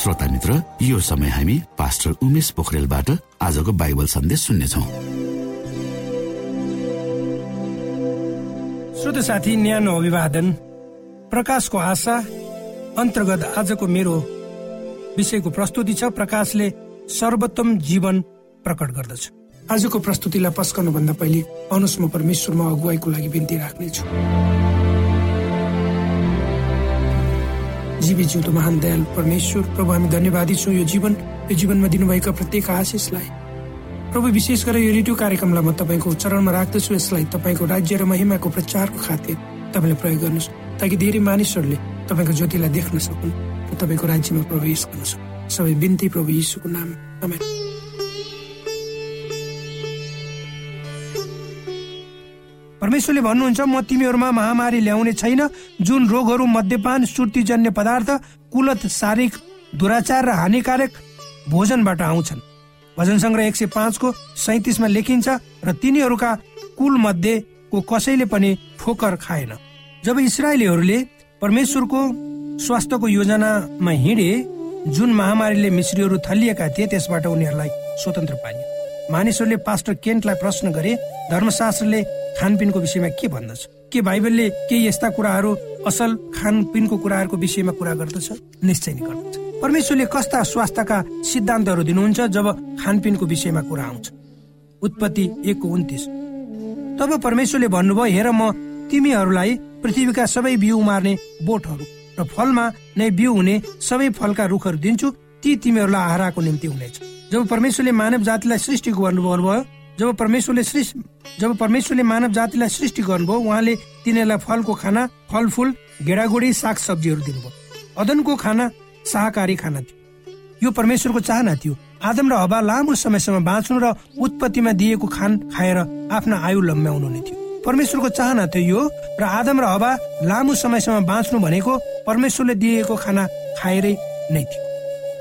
श्रोता मित्र यो समय हामी पास्टर उमेश पोखरेलबाट आजको बाइबल सन्देश सुन्नेछौ। श्रोत साथी न्यानो अभिवादन प्रकाशको आशा अन्तर्गत आजको मेरो विषयको प्रस्तुति छ प्रकाशले सर्वोत्तम जीवन प्रकट गर्दछ। आजको प्रस्तुतिलाई पस्कनुभन्दा पहिले अनुष्म परमेश्वरमा अगुवाईको लागि बिन्ती राख्नेछु। जीवी जिउँदो महान दयाल परमेश्वर। प्रभु हामी धन्यवादी छौँ यो जीवन। यो जीवनमा दिनुभएका प्रत्येक आशिषलाई। प्रभु विशेष गरेर यो रेडियो कार्यक्रमलाई म तपाईँको चरणमा राख्दछु। यसलाई तपाईँको राज्य र महिमाको प्रचारको खातिर तपाईँले प्रयोग गर्नुहोस् ताकि धेरै मानिसहरूले तपाईँको ज्योतिलाई देख्न सकुन् र तपाईँको राज्यमा प्रवेश गर्न सक्नु। सबै बिन्ती प्रभु यीशुको नाम परमेश्वरले भन्नुहुन्छ म तिमीहरूमा महामारी ल्याउने छैन। जुन रोगहरू मध्यपान सुर्तीजन्य पदार्थ कुलत शारीरिक दुराचार र हानिकारक भोजनबाट आउँछन्। भजन सङ्ग्रह एक सय पाँचको सैतिसमा लेखिन्छ र तिनीहरूका कुल मध्येको कसैले पनि ठोकर खाएन। जब इसरायलीहरूले परमेश्वरको स्वास्थ्यको योजनामा हिँडे जुन महामारीले मिश्रीहरू थलिएका थिए त्यसबाट उनीहरूलाई स्वतन्त्र पाइयो। मानिसहरूले पास्टर केन्टलाई प्रश्न गरे धर्मशास्त्रले खानपिनको विषयमा के भन्दछ? के बाइबलले केही यस्ता कुराहरू असल खानपिनको कुराहरूको विषयमा कुरा गर्दछ? निश्चय नै गर्दछ। परमेश्वरले कस्ता स्वास्थ्यका सिद्धान्तहरू दिनुहुन्छ जब खानपिनको विषयमा कुरा आउँछ? उत्पत्ति एकको उन्तिस। तब परमेश्वरले भन्नुभयो हेर म तिमीहरूलाई पृथ्वीका सबै बिउ मार्ने बोटहरू र फलमा नै बिउ हुने सबै फलका रुखहरू दिन्छु। ती तिमीहरूलाई आहाराको निम्ति हुनेछ। जब परमेश्वरले मानव जातिलाई सृष्टि गर्नुभयो जब परमेश्वरले जब परमेश्वरले मानव जातिलाई सृष्टि गर्नुभयो उहाँले तिनीहरूलाई फलको खाना फलफुल गेडागुडी साग सब्जीहरू दिनुभयो। अदनको खाना शाकाहारी खाना थियो। यो परमेश्वरको चाहना थियो। आदम र हवा लामो समयसम्म बाँच्नु र उत्पत्तिमा दिएको खान खाएर आफ्ना आयु लम्ब्याउनु नै थियो। परमेश्वरको चाहना थियो यो र आदम र हवा लामो समयसम्म बाँच्नु भनेको परमेश्वरले दिएको खाना खाएरै नै थियो।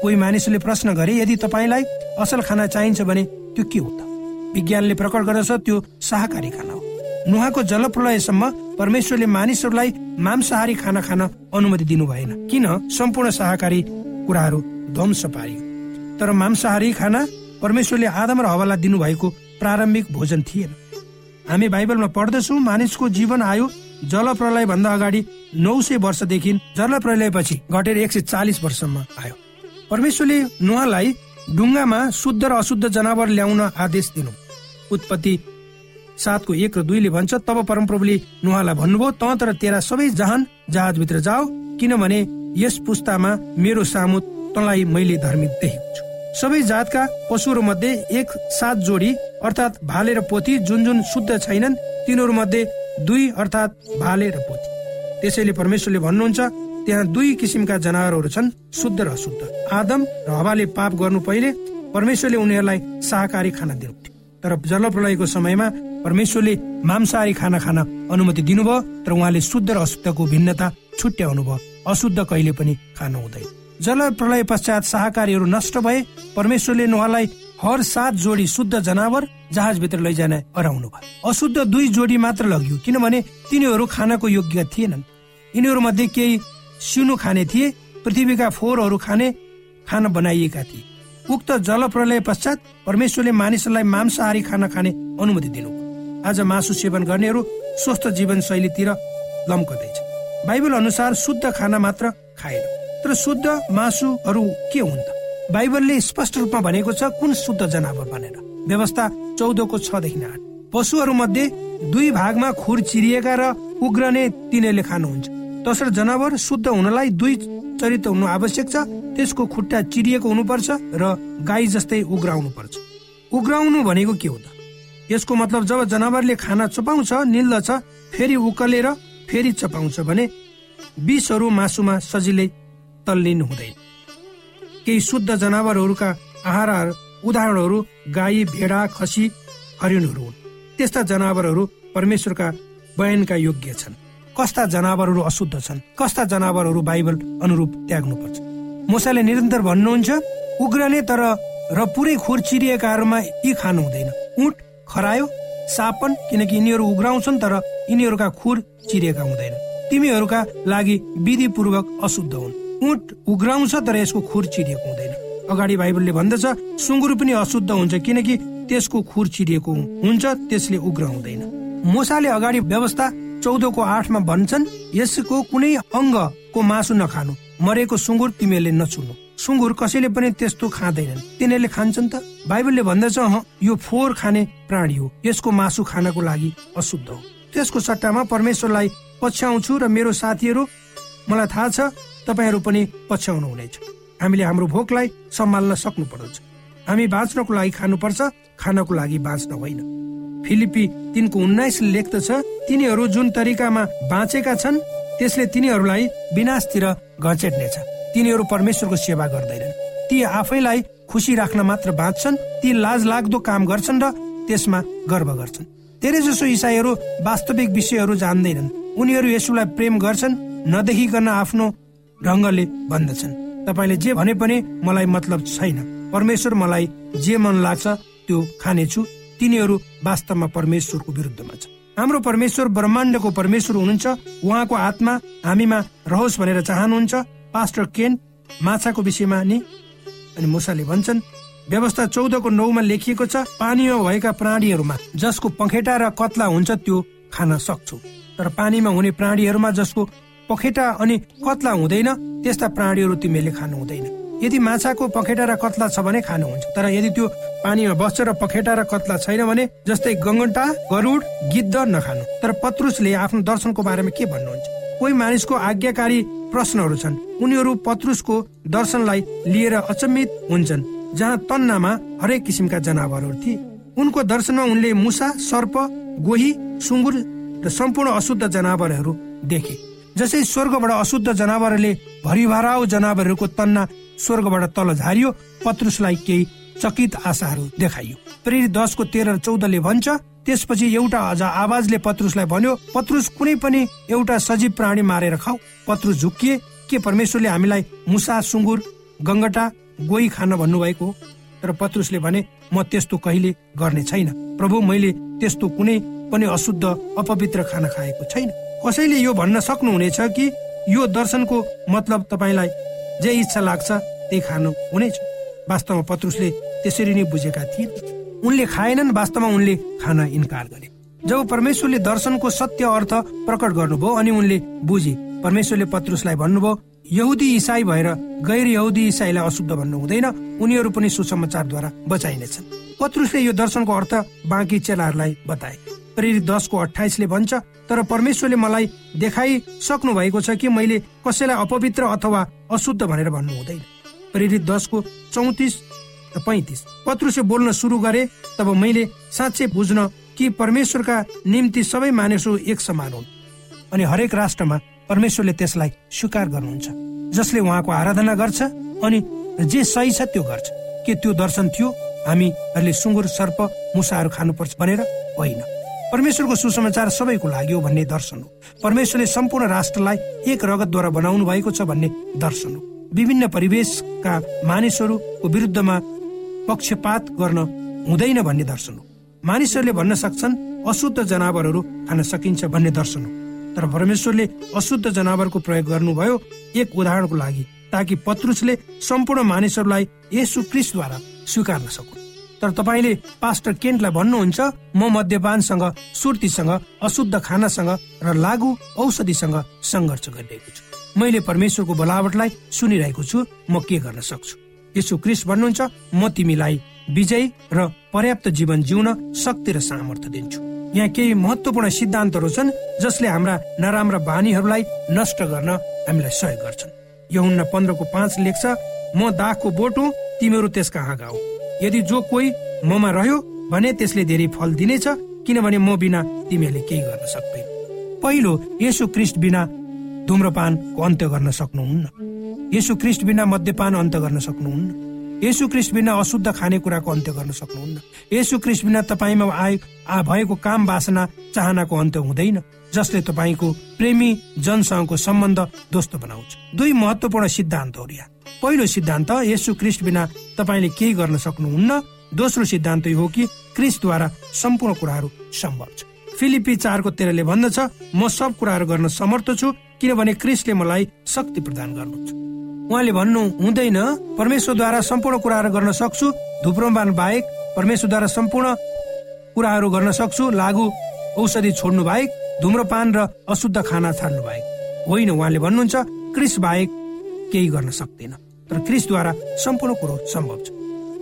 कोही मानिसले प्रश्न गरे यदि तपाईँलाई असल खाना चाहिन्छ भने त्यो के हो त? विज्ञानले प्रकट गर्दछ त्यो शाकाहारी खाना हो। नुहाको जलप्रलयसम्म परमेश्वरले मानिसहरूलाई मांसाहारी खाना खान अनुमति दिनु भएन। किन? सम्पूर्ण शाकाहारी कुराहरू ध्वंस पारियो। तर मांसाहारी खाना परमेश्वरले आदम र हवालाई दिनुभएको प्रारम्भिक भोजन थिएन। हामी बाइबलमा पढ्दछौँ मानिसको जीवन आयो जल प्रलय भन्दा अगाडि नौ सय वर्षदेखि जल प्रलयपछि घटेर एक सय चालिस वर्षमा आयो। परमेश्वरले नुहालाई ढुङ्गामा शुद्ध र अशुद्ध जनावर ल्याउन आदेश दिनु। उत्पत्ति सातको एक र दुईले भन्छ तब परमप्रभुले नुहालाई भन्नुभयो त तर तेरा सबै जहान जहाजभित्र जाऊ किनभने यस पुस्तामा मेरो सामु तँलाई मैले धर्मी देखेको छु। सबै जातका पशुहरू मध्ये एक सात जोडी अर्थात् भाले र पोथी जुन जुन शुद्ध छैनन् तिनीहरू मध्ये दुई अर्थात् भाले र पोथी। त्यसैले परमेश्वरले भन्नुहुन्छ त्यहाँ दुई किसिमका जनावरहरू छन् शुद्ध र अशुद्ध। आदम र हवाले पाप गर्नु पहिले परमेश्वरले उनीहरूलाई शाकाहारी खाना दिनुहुन्थ्यो। तर जलप्रलयको समयमा परमेश्वरले मांसाहारी खाना खान अनुमति दिनुभयो तर उहाँले शुद्ध र अशुद्धको भिन्नता छुट्याउनु भयो अशुद्ध कहिले पनि खानु हुँदैन। जल प्रलय पश्चात शाकाहारीहरू नष्ट भए परमेश्वरले नुहालाई हर सात जोडी शुद्ध जनावर जहाजभित्र लैजान अराउनु भयो। अशुद्ध दुई जोडी मात्र लगियो किनभने तिनीहरू खानको योग्य थिएनन्। यिनीहरू मध्ये केही सिउनु खाने थिए पृथ्वीका फोहोरहरू खाने खाना बनाइएका थिए। उक्त जल प्रलय पश्चात परमेश्वरले मानिसहरूलाई मांसाहारी खाना खाने अनुमति दिनु। आज मासु सेवन गर्नेहरू स्वस्थ जीवन शैलीतिर लम्कदैछ। बाइबल अनुसार शुद्ध खाना मात्र खाएन। तर शुद्ध मासुहरू के हुन् त? बाइबलले स्पष्ट रूपमा भनेको छ कुन शुद्ध जनावर भनेर व्यवस्था चौधको छदेखि आठ। पशुहरू मध्ये दुई भागमा खुर चिरिएका र उग्रने तिनीहरूले खानुहुन्छ। तसर्थ जनावर शुद्ध हुनलाई दुई चरित्र हुनु आवश्यक छ। त्यसको खुट्टा चिरिएको हुनुपर्छ र गाई जस्तै उग्राउनु पर्छ उग्राउनु भनेको के हो त? यसको मतलब जब जनावरले खाना चपाउँछ निल्दछ फेरि उकलेर फेरि चपाउँछ भने विषहरू मासुमा सजिलै तल्लिनु हुँदैन। केही शुद्ध जनावरहरूका आहार उदाहरणहरू गाई भेडा खसी हरिणहरू हुन्। त्यस्ता जनावरहरू परमेश्वरका बयानका योग्य छन्। कस्ता जनावरहरू अशुद्ध छन् कस्ता जनावरहरू बाइबल अनुरूप त्याग्नुपर्छ। मोसाले निरन्तर भन्नुहुन्छ उग्रने तर र पुरै खोर चिरिएकाहरूमा यी खानु हुँदैन। उठ खरायो सापन किनकि यिनीहरू उग्राउँछन् तर यिनीहरूका खुर चिरिएका हुँदैन। तिमीहरूका लागि विधि पूर्वक अशुद्ध हुन्। उठ उग्राउँछ तर यसको खुर चिरिएको हुँदैन। अगाडि बाइबलले भन्दछ सुँगुर पनि अशुद्ध हुन्छ किनकि त्यसको खुर चिरिएको हुन्छ त्यसले उग्र हुँदैन। मोसाले अगाडि व्यवस्था चौधको आठमा भन्छन् यसको कुनै अङ्गको मासु नखानु मरेको सुँगुर तिमीहरूले नछुनु सुँगुर कसैले पनि त्यस्तो खाँदैनन्। तिनीहरूले खान्छन् त। बाइबलले भन्दछ यो फोहोर खाने प्राणी हो। यसको मासु खानको लागि अशुद्ध हो। त्यसको सट्टामा परमेश्वरलाई पछ्याउँछु र मेरो साथीहरू मलाई थाहा छ तपाईँहरू पनि पछ्याउनु हुनेछ हामीले हाम्रो भोकलाई सम्हाल्न सक्नु पर्दछ। हामी बाँच्नको लागि खानुपर्छ खानको लागि बाँच्न होइन। फिलिपी तिनको उन्नाइस लेख्दछ तिनीहरू जुन तरिकामा बाँचेका छन् त्यसले तिनीहरूलाई विनाशतिर घचेट्नेछ। तिनीहरू परमेश्वरको सेवा गर्दैनन्। ती आफैलाई खुसी राख्न मात्र बाँच्छन् ती लाज लाग्दो काम गर्छन् र त्यसमा गर्व गर्छन्। धेरै जसो इसाईहरू वास्तविक विषयहरू जान्दैनन्। उनीहरू यसुलाई प्रेम गर्छन् नदेखिकन आफ्नो ढङ्गले भन्दछन् तपाईँले जे भने पनि मलाई मतलब छैन। परमेश्वर मलाई जे मन लाग्छ त्यो खानेछु। तिनीहरू वास्तवमा परमेश्वरको विरुद्धमा छ हाम्रो परमेश्वर ब्रह्माण्डको परमेश्वर हुनुहुन्छ। उहाँको आत्मा हामीमा रहोस् भनेर चाहनुहुन्छ। पास्टर केन माछाको विषयमा नि अनि मुसाले भन्छन् व्यवस्था चौधको नौमा लेखिएको छ पानीमा भएका प्राणीहरूमा जसको पखेटा र कत्ला हुन्छ त्यो खान सक्छौ। तर पानीमा हुने प्राणीहरूमा जसको पखेटा अनि कत्ला हुँदैन त्यस्ता प्राणीहरू तिमीले खानु हुँदैन। यदि माछाको पखेटा र कत्ला छ भने खानुहुन्छ तर यदि त्यो पानीमा बस्छ र पखेटा र कत्ला छैन भने जस्तै गङ्गटा गरुड गिद्ध नखानु। तर पत्रुसले आफ्नो दर्शनको बारेमा के भन्नुहुन्छ? कोही मानिसको आज्ञाकारी प्रश्नहरू छन्। उनीहरू पत्रुसको दर्शनलाई लिएर अचम्मित हुन्छन् जहाँ तन्नामा हरेक किसिमका जनावरहरू थिए। उनको दर्शनमा उनले मुसा सर्प गोही सुँगुर र सम्पूर्ण अशुद्ध जनावरहरू देखे। जसै स्वर्गबाट अशुद्ध जनावरले भरिभराउ जनावरहरूको तन्ना स्वर्गबाट तल झारियो पत्रुसलाई केही चकित आशाहरू देखाइयो। प्रेरित दसको तेह्र चौधले भन्छ त्यसपछि एउटा अझ आवाजले पत्रुसलाई भन्यो पत्रुस कुनै पनि एउटा सजीव प्राणी मारेर खाऊ। पत्रुस झुकिए के परमेश्वरले हामीलाई मुसा सुँगुर गङ्गटा गोही खान भन्नुभएको हो? तर पत्रुसले भने म त्यस्तो कहिले गर्ने छैन। प्रभु मैले त्यस्तो कुनै पनि अशुद्ध अपवित्र खाना खाएको छैन। कसैले यो भन्न सक्नुहुनेछ कि यो दर्शनको मतलब तपाईँलाई जे इच्छा लाग्छ त्यही खानु हुनेछ वास्तवमा पत्रुसले त्यसरी नै बुझेका थिए। उनले खाएनन् वास्तवमा उनले खान इन्कार गरे। जब परमेश्वरले दर्शनको सत्य अर्थ प्रकट गर्नुभयो अनि उनले बुझे परमेश्वरले पत्रुसलाई भन्नुभयो यहुदी इसाई भएर गैर यहुदी इसाईलाई अशुद्ध भन्नु हुँदैन। उनीहरू पनि सुसमाचारद्वारा बचाइनेछन्। पत्रुसले यो दर्शनको अर्थ बाँकी चेलाहरूलाई बताए। प्रेरित दसको अठाइसले भन्छ तर परमेश्वरले मलाई देखाइसक्नु भएको छ कि मैले कसैलाई अपवित्र अथवा अशुद्ध भनेर भन्नु हुँदैन। प्रेरित दसको चौतिस र पैतिस। पत्रुसे बोल्न सुरु गरे तब मैले साँच्चै बुझ्न कि परमेश्वरका निम्ति सबै मानिसहरू एक समान हुन्। अनि हरेक राष्ट्रमा परमेश्वरले त्यसलाई स्वीकार गर्नुहुन्छ जसले उहाँको आराधना गर्छ अनि जे सही छ त्यो गर्छ। के त्यो दर्शन थियो हामीहरूले सुँगुर सर्प मुसाहरू खानुपर्छ भनेर होइन। परमेश्वरको सुसमाचार सबैको लागि हो भन्ने दर्शन हो। परमेश्वरले सम्पूर्ण राष्ट्रलाई एक रगतद्वारा बनाउनु भएको छ भन्ने दर्शन हो। विभिन्न परिवेशका मानिसहरूको विरुद्धमा पक्षपात गर्न हुँदैन भन्ने दर्शन हो। मानिसहरूले भन्न सक्छन् अशुद्ध जनावरहरू खान सकिन्छ भन्ने दर्शन हो। तर परमेश्वरले अशुद्ध जनावरको प्रयोग गर्नुभयो एक उदाहरणको लागि ताकि पत्रुसले सम्पूर्ण मानिसहरूलाई यसु क्रिस्टद्वारा स्वीकार्न सकुन्। तर तपाईँले पास्टर केन्टलाई भन्नुहुन्छ म मद्यपानसँग सुर्तीसँग अशुद्ध खानासँग र लागु औषधिसँग सङ्घर्ष गरिरहेको छु। मैले परमेश्वरको बोलावटलाई सुनिरहेको छु म के गर्न सक्छु? यसो क्रिस्ट भन्नुहुन्छ म तिमीलाई विजय र पर्याप्त जीवन जिउन शक्ति र सामर्थ्य दिन्छु। यहाँ केही महत्वपूर्ण सिद्धान्तहरू छन् जसले हाम्रा नराम्रा बानीहरूलाई नष्ट गर्न हामीलाई सहयोग गर्छन्। यो हुन्न पन्ध्रको पाँच लेख्छ म दागको बोट हुँ तिमीहरू त्यसका हाँगा हो यदि जो कोही ममा रह्यो भने त्यसले धेरै फल दिनेछ किनभने म बिना तिमीहरूले केही गर्न सक्दैन पहिलो यसो क्रिस्ट बिना धुम्रपानको अन्त्य गर्न सक्नुहुन्न। यसो क्रिस्ट बिना मद्यपान अन्त गर्न सक्नुहुन्न। यसु क्रिस्ट बिना अशुद्ध खानेकुराको अन्त्य गर्न सक्नुहुन्न। यसु क्रिस्ट बिना तपाईँमा आए भएको काम वासना चाहनाको अन्त्य हुँदैन। जसले तपाईँको प्रेमी जनसँगको सम्बन्ध दोस्तो बनाउँछ। दुई महत्वपूर्ण सिद्धान्तहरू यहाँ पहिलो सिद्धान्त यसु क्रिस्ट बिना तपाईँले केही गर्न सक्नुहुन्न। दोस्रो सिद्धान्त यो हो कि क्रिस्टद्वारा सम्पूर्ण कुराहरू सम्भव छ। फिलिपी चारको तेह्रले भन्दछ म सब कुराहरू गर्न समर्थ छु किनभने क्रिस्टले मलाई शक्ति प्रदान गर्नुहुन्छ। उहाँले भन्नु हुँदैन। परमेश्वरद्वारा सम्पूर्ण कुराहरू गर्न सक्छु धुप्रोमान बाहेक परमेश्वरद्वारा सम्पूर्ण कुराहरू गर्न सक्छु लागु औषधि छोड्नु बाहेक धुम्रपान र अशुद्ध खाना छाड्नु बाहेक होइन उहाँले भन्नुहुन्छ क्रिस बाहेक केही गर्न सक्दैन। तर क्रिसद्वारा सम्पूर्ण कुरो सम्भव छ।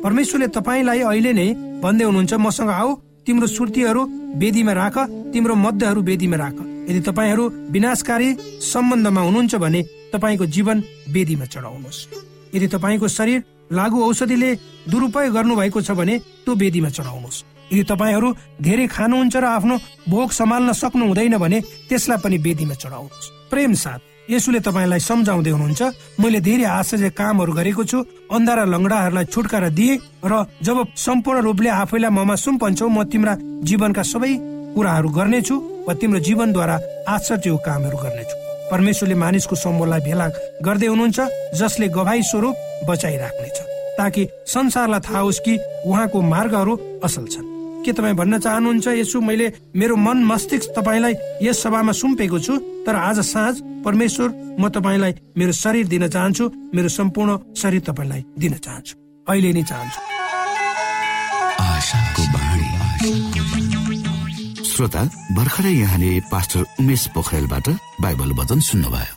परमेश्वरले तपाईँलाई अहिले नै भन्दै हुनुहुन्छ मसँग आऊ तिम्रो सुर्तीहरू वेदीमा राख तिम्रो मध्यहरू वेदीमा राख। यदि तपाईँहरू विनाशकारी सम्बन्धमा हुनुहुन्छ भने तपाईँको जीवन वेदीमा चढाउनुहोस्। यदि तपाईँको शरीर लागु औषधिले दुरुपयोग गर्नु भएको छ भने त्यो वेदीमा चढाउनुहोस्। यदि तपाईँहरू धेरै खानुहुन्छ र आफ्नो भोग सम्हाल्न सक्नु हुँदैन भने त्यसलाई पनि वेदीमा चढाउनुहोस्। प्रेम साथ यसुले तपाईँलाई सम्झाउँदै हुनुहुन्छ मैले धेरै आश्चर्य कामहरू गरेको छु अन्धारा लङ्गडाहरूलाई छुटकारा दिए र जब सम्पूर्ण रूपले आफैलाई ममा सुम्पन्छौ म तिम्रा जीवनका सबै कुराहरू गर्नेछु वा तिम्रो जीवनद्वारा आश्चर्य कामहरू गर्नेछु। परमेश्वरले मानिसको सम्बोधलाई भेला गर्दै हुनुहुन्छ जसले गवाई स्वरूप बचाइराख्नेछ ताकि संसारलाई थाहा होस् कि उहाँको मार्गहरू असल छन्। के तपाईँ भन्न चाहनुहुन्छ यसो मैले मेरो मन मस्तिष्क तपाईँलाई यस सभामा सुम्पेको छु तर आज साँझ परमेश्वर म तपाईँलाई मेरो शरीर दिन चाहन्छु मेरो सम्पूर्ण शरीर तपाईँलाई दिन चाहन्छु। अहिले नै चाहन्छु। श्रोता भर्खरै यहाँले पास्टर उमेश पोखरेलबाट बाइबल वचन सुन्नुभयो।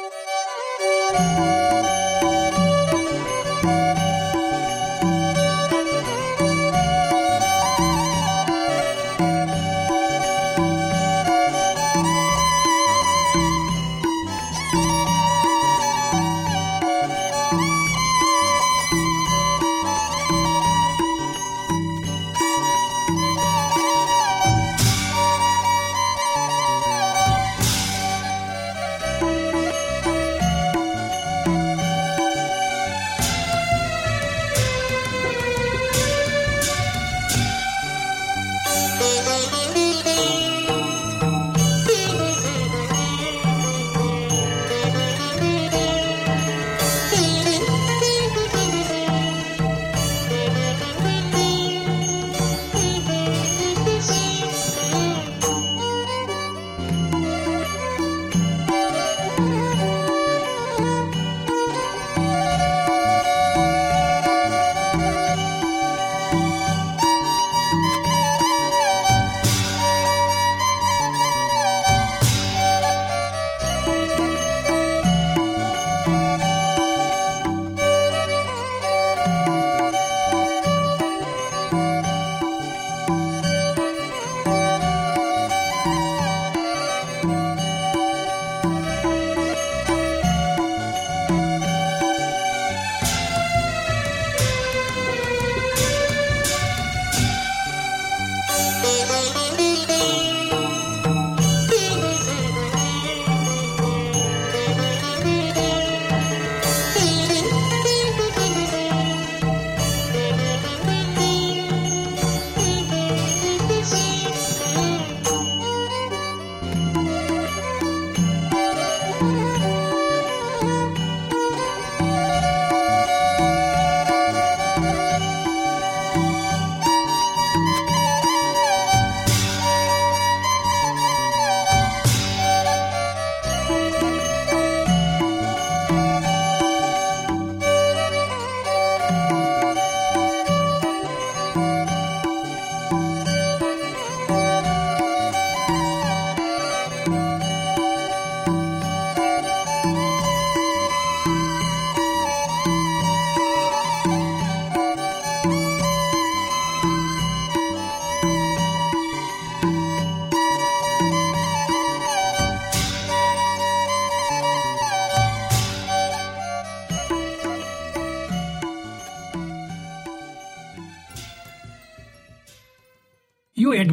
Música